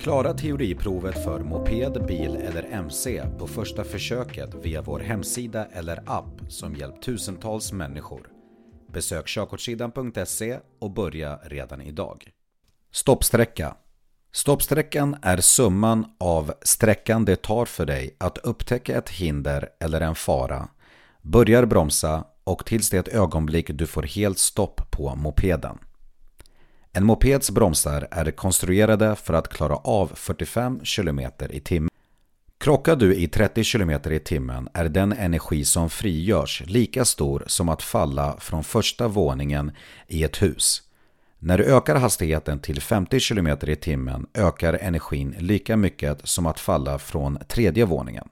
Klara teoriprovet för moped, bil eller MC på första försöket via vår hemsida eller app som hjälpt tusentals människor. Besök körkortssidan.se och börja redan idag. Stoppsträcka Stoppsträckan är summan av sträckan det tar för dig att upptäcka ett hinder eller en fara, börjar bromsa och tills det ögonblick du får helt stopp på mopeden. En mopeds bromsar är konstruerade för att klara av 45 km i timmen. Krockar du i 30 km i timmen är den energi som frigörs lika stor som att falla från första våningen i ett hus. När du ökar hastigheten till 50 km i timmen ökar energin lika mycket som att falla från tredje våningen.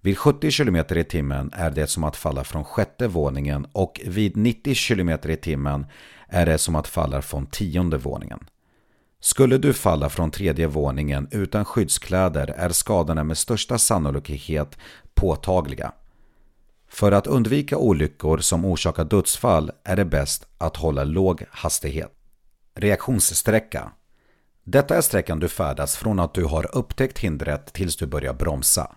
Vid 70 km i timmen är det som att falla från sjätte våningen och vid 90 km i timmen är det som att falla från tionde våningen. Skulle du falla från tredje våningen utan skyddskläder är skadorna med största sannolikhet påtagliga. För att undvika olyckor som orsakar dödsfall är det bäst att hålla låg hastighet. Reaktionssträcka Detta är sträckan du färdas från att du har upptäckt hindret tills du börjar bromsa.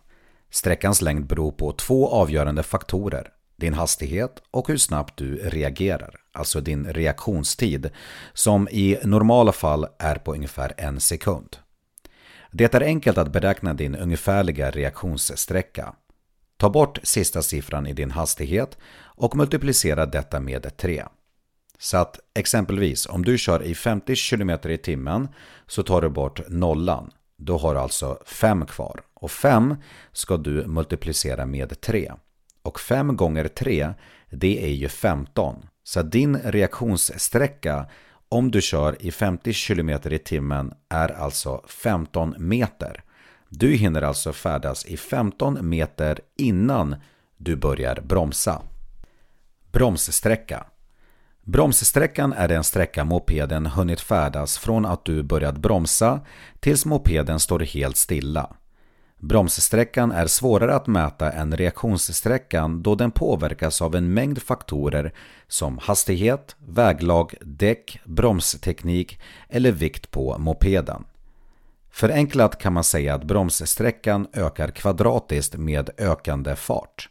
Sträckans längd beror på två avgörande faktorer. Din hastighet och hur snabbt du reagerar, alltså din reaktionstid, som i normala fall är på ungefär en sekund. Det är enkelt att beräkna din ungefärliga reaktionssträcka. Ta bort sista siffran i din hastighet och multiplicera detta med 3. Så att exempelvis om du kör i 50 km i timmen så tar du bort nollan. Då har du alltså 5 kvar. Och 5 ska du multiplicera med 3. Och 5 gånger 3 det är ju 15. Så din reaktionssträcka om du kör i 50 km i timmen är alltså 15 meter. Du hinner alltså färdas i 15 meter innan du börjar bromsa. Bromssträcka Bromssträckan är den sträcka mopeden hunnit färdas från att du börjat bromsa tills mopeden står helt stilla. Bromssträckan är svårare att mäta än reaktionssträckan då den påverkas av en mängd faktorer som hastighet, väglag, däck, bromsteknik eller vikt på mopeden. Förenklat kan man säga att bromssträckan ökar kvadratiskt med ökande fart.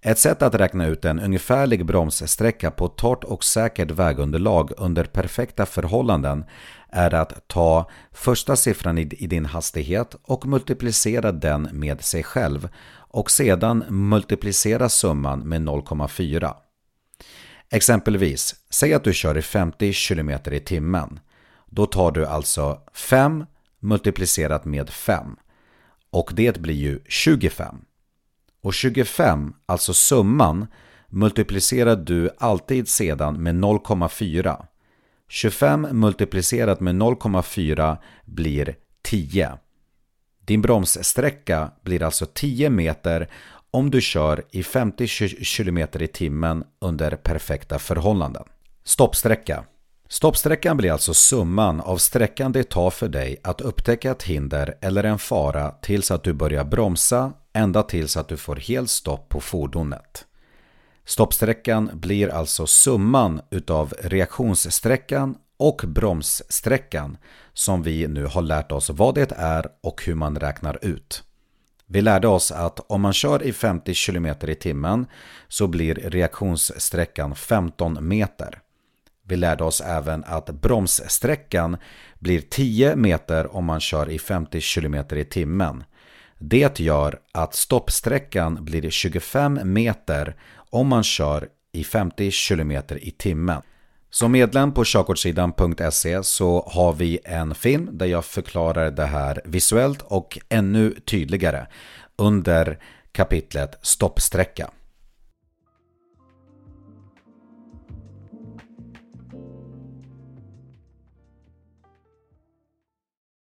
Ett sätt att räkna ut en ungefärlig bromssträcka på torrt och säkert vägunderlag under perfekta förhållanden är att ta första siffran i din hastighet och multiplicera den med sig själv och sedan multiplicera summan med 0,4. Exempelvis, säg att du kör i 50 km i timmen. Då tar du alltså 5 multiplicerat med 5 och det blir ju 25. Och 25, alltså summan, multiplicerar du alltid sedan med 0,4. 25 multiplicerat med 0,4 blir 10. Din bromssträcka blir alltså 10 meter om du kör i 50 km i timmen under perfekta förhållanden. Stoppsträcka Stoppsträckan blir alltså summan av sträckan det tar för dig att upptäcka ett hinder eller en fara tills att du börjar bromsa ända tills att du får helt stopp på fordonet. Stoppsträckan blir alltså summan utav reaktionssträckan och bromssträckan som vi nu har lärt oss vad det är och hur man räknar ut. Vi lärde oss att om man kör i 50 km i timmen så blir reaktionssträckan 15 meter. Vi lärde oss även att bromssträckan blir 10 meter om man kör i 50 km i timmen. Det gör att stoppsträckan blir 25 meter om man kör i 50 km i timmen. Som medlem på körkortssidan.se så har vi en film där jag förklarar det här visuellt och ännu tydligare under kapitlet stoppsträcka.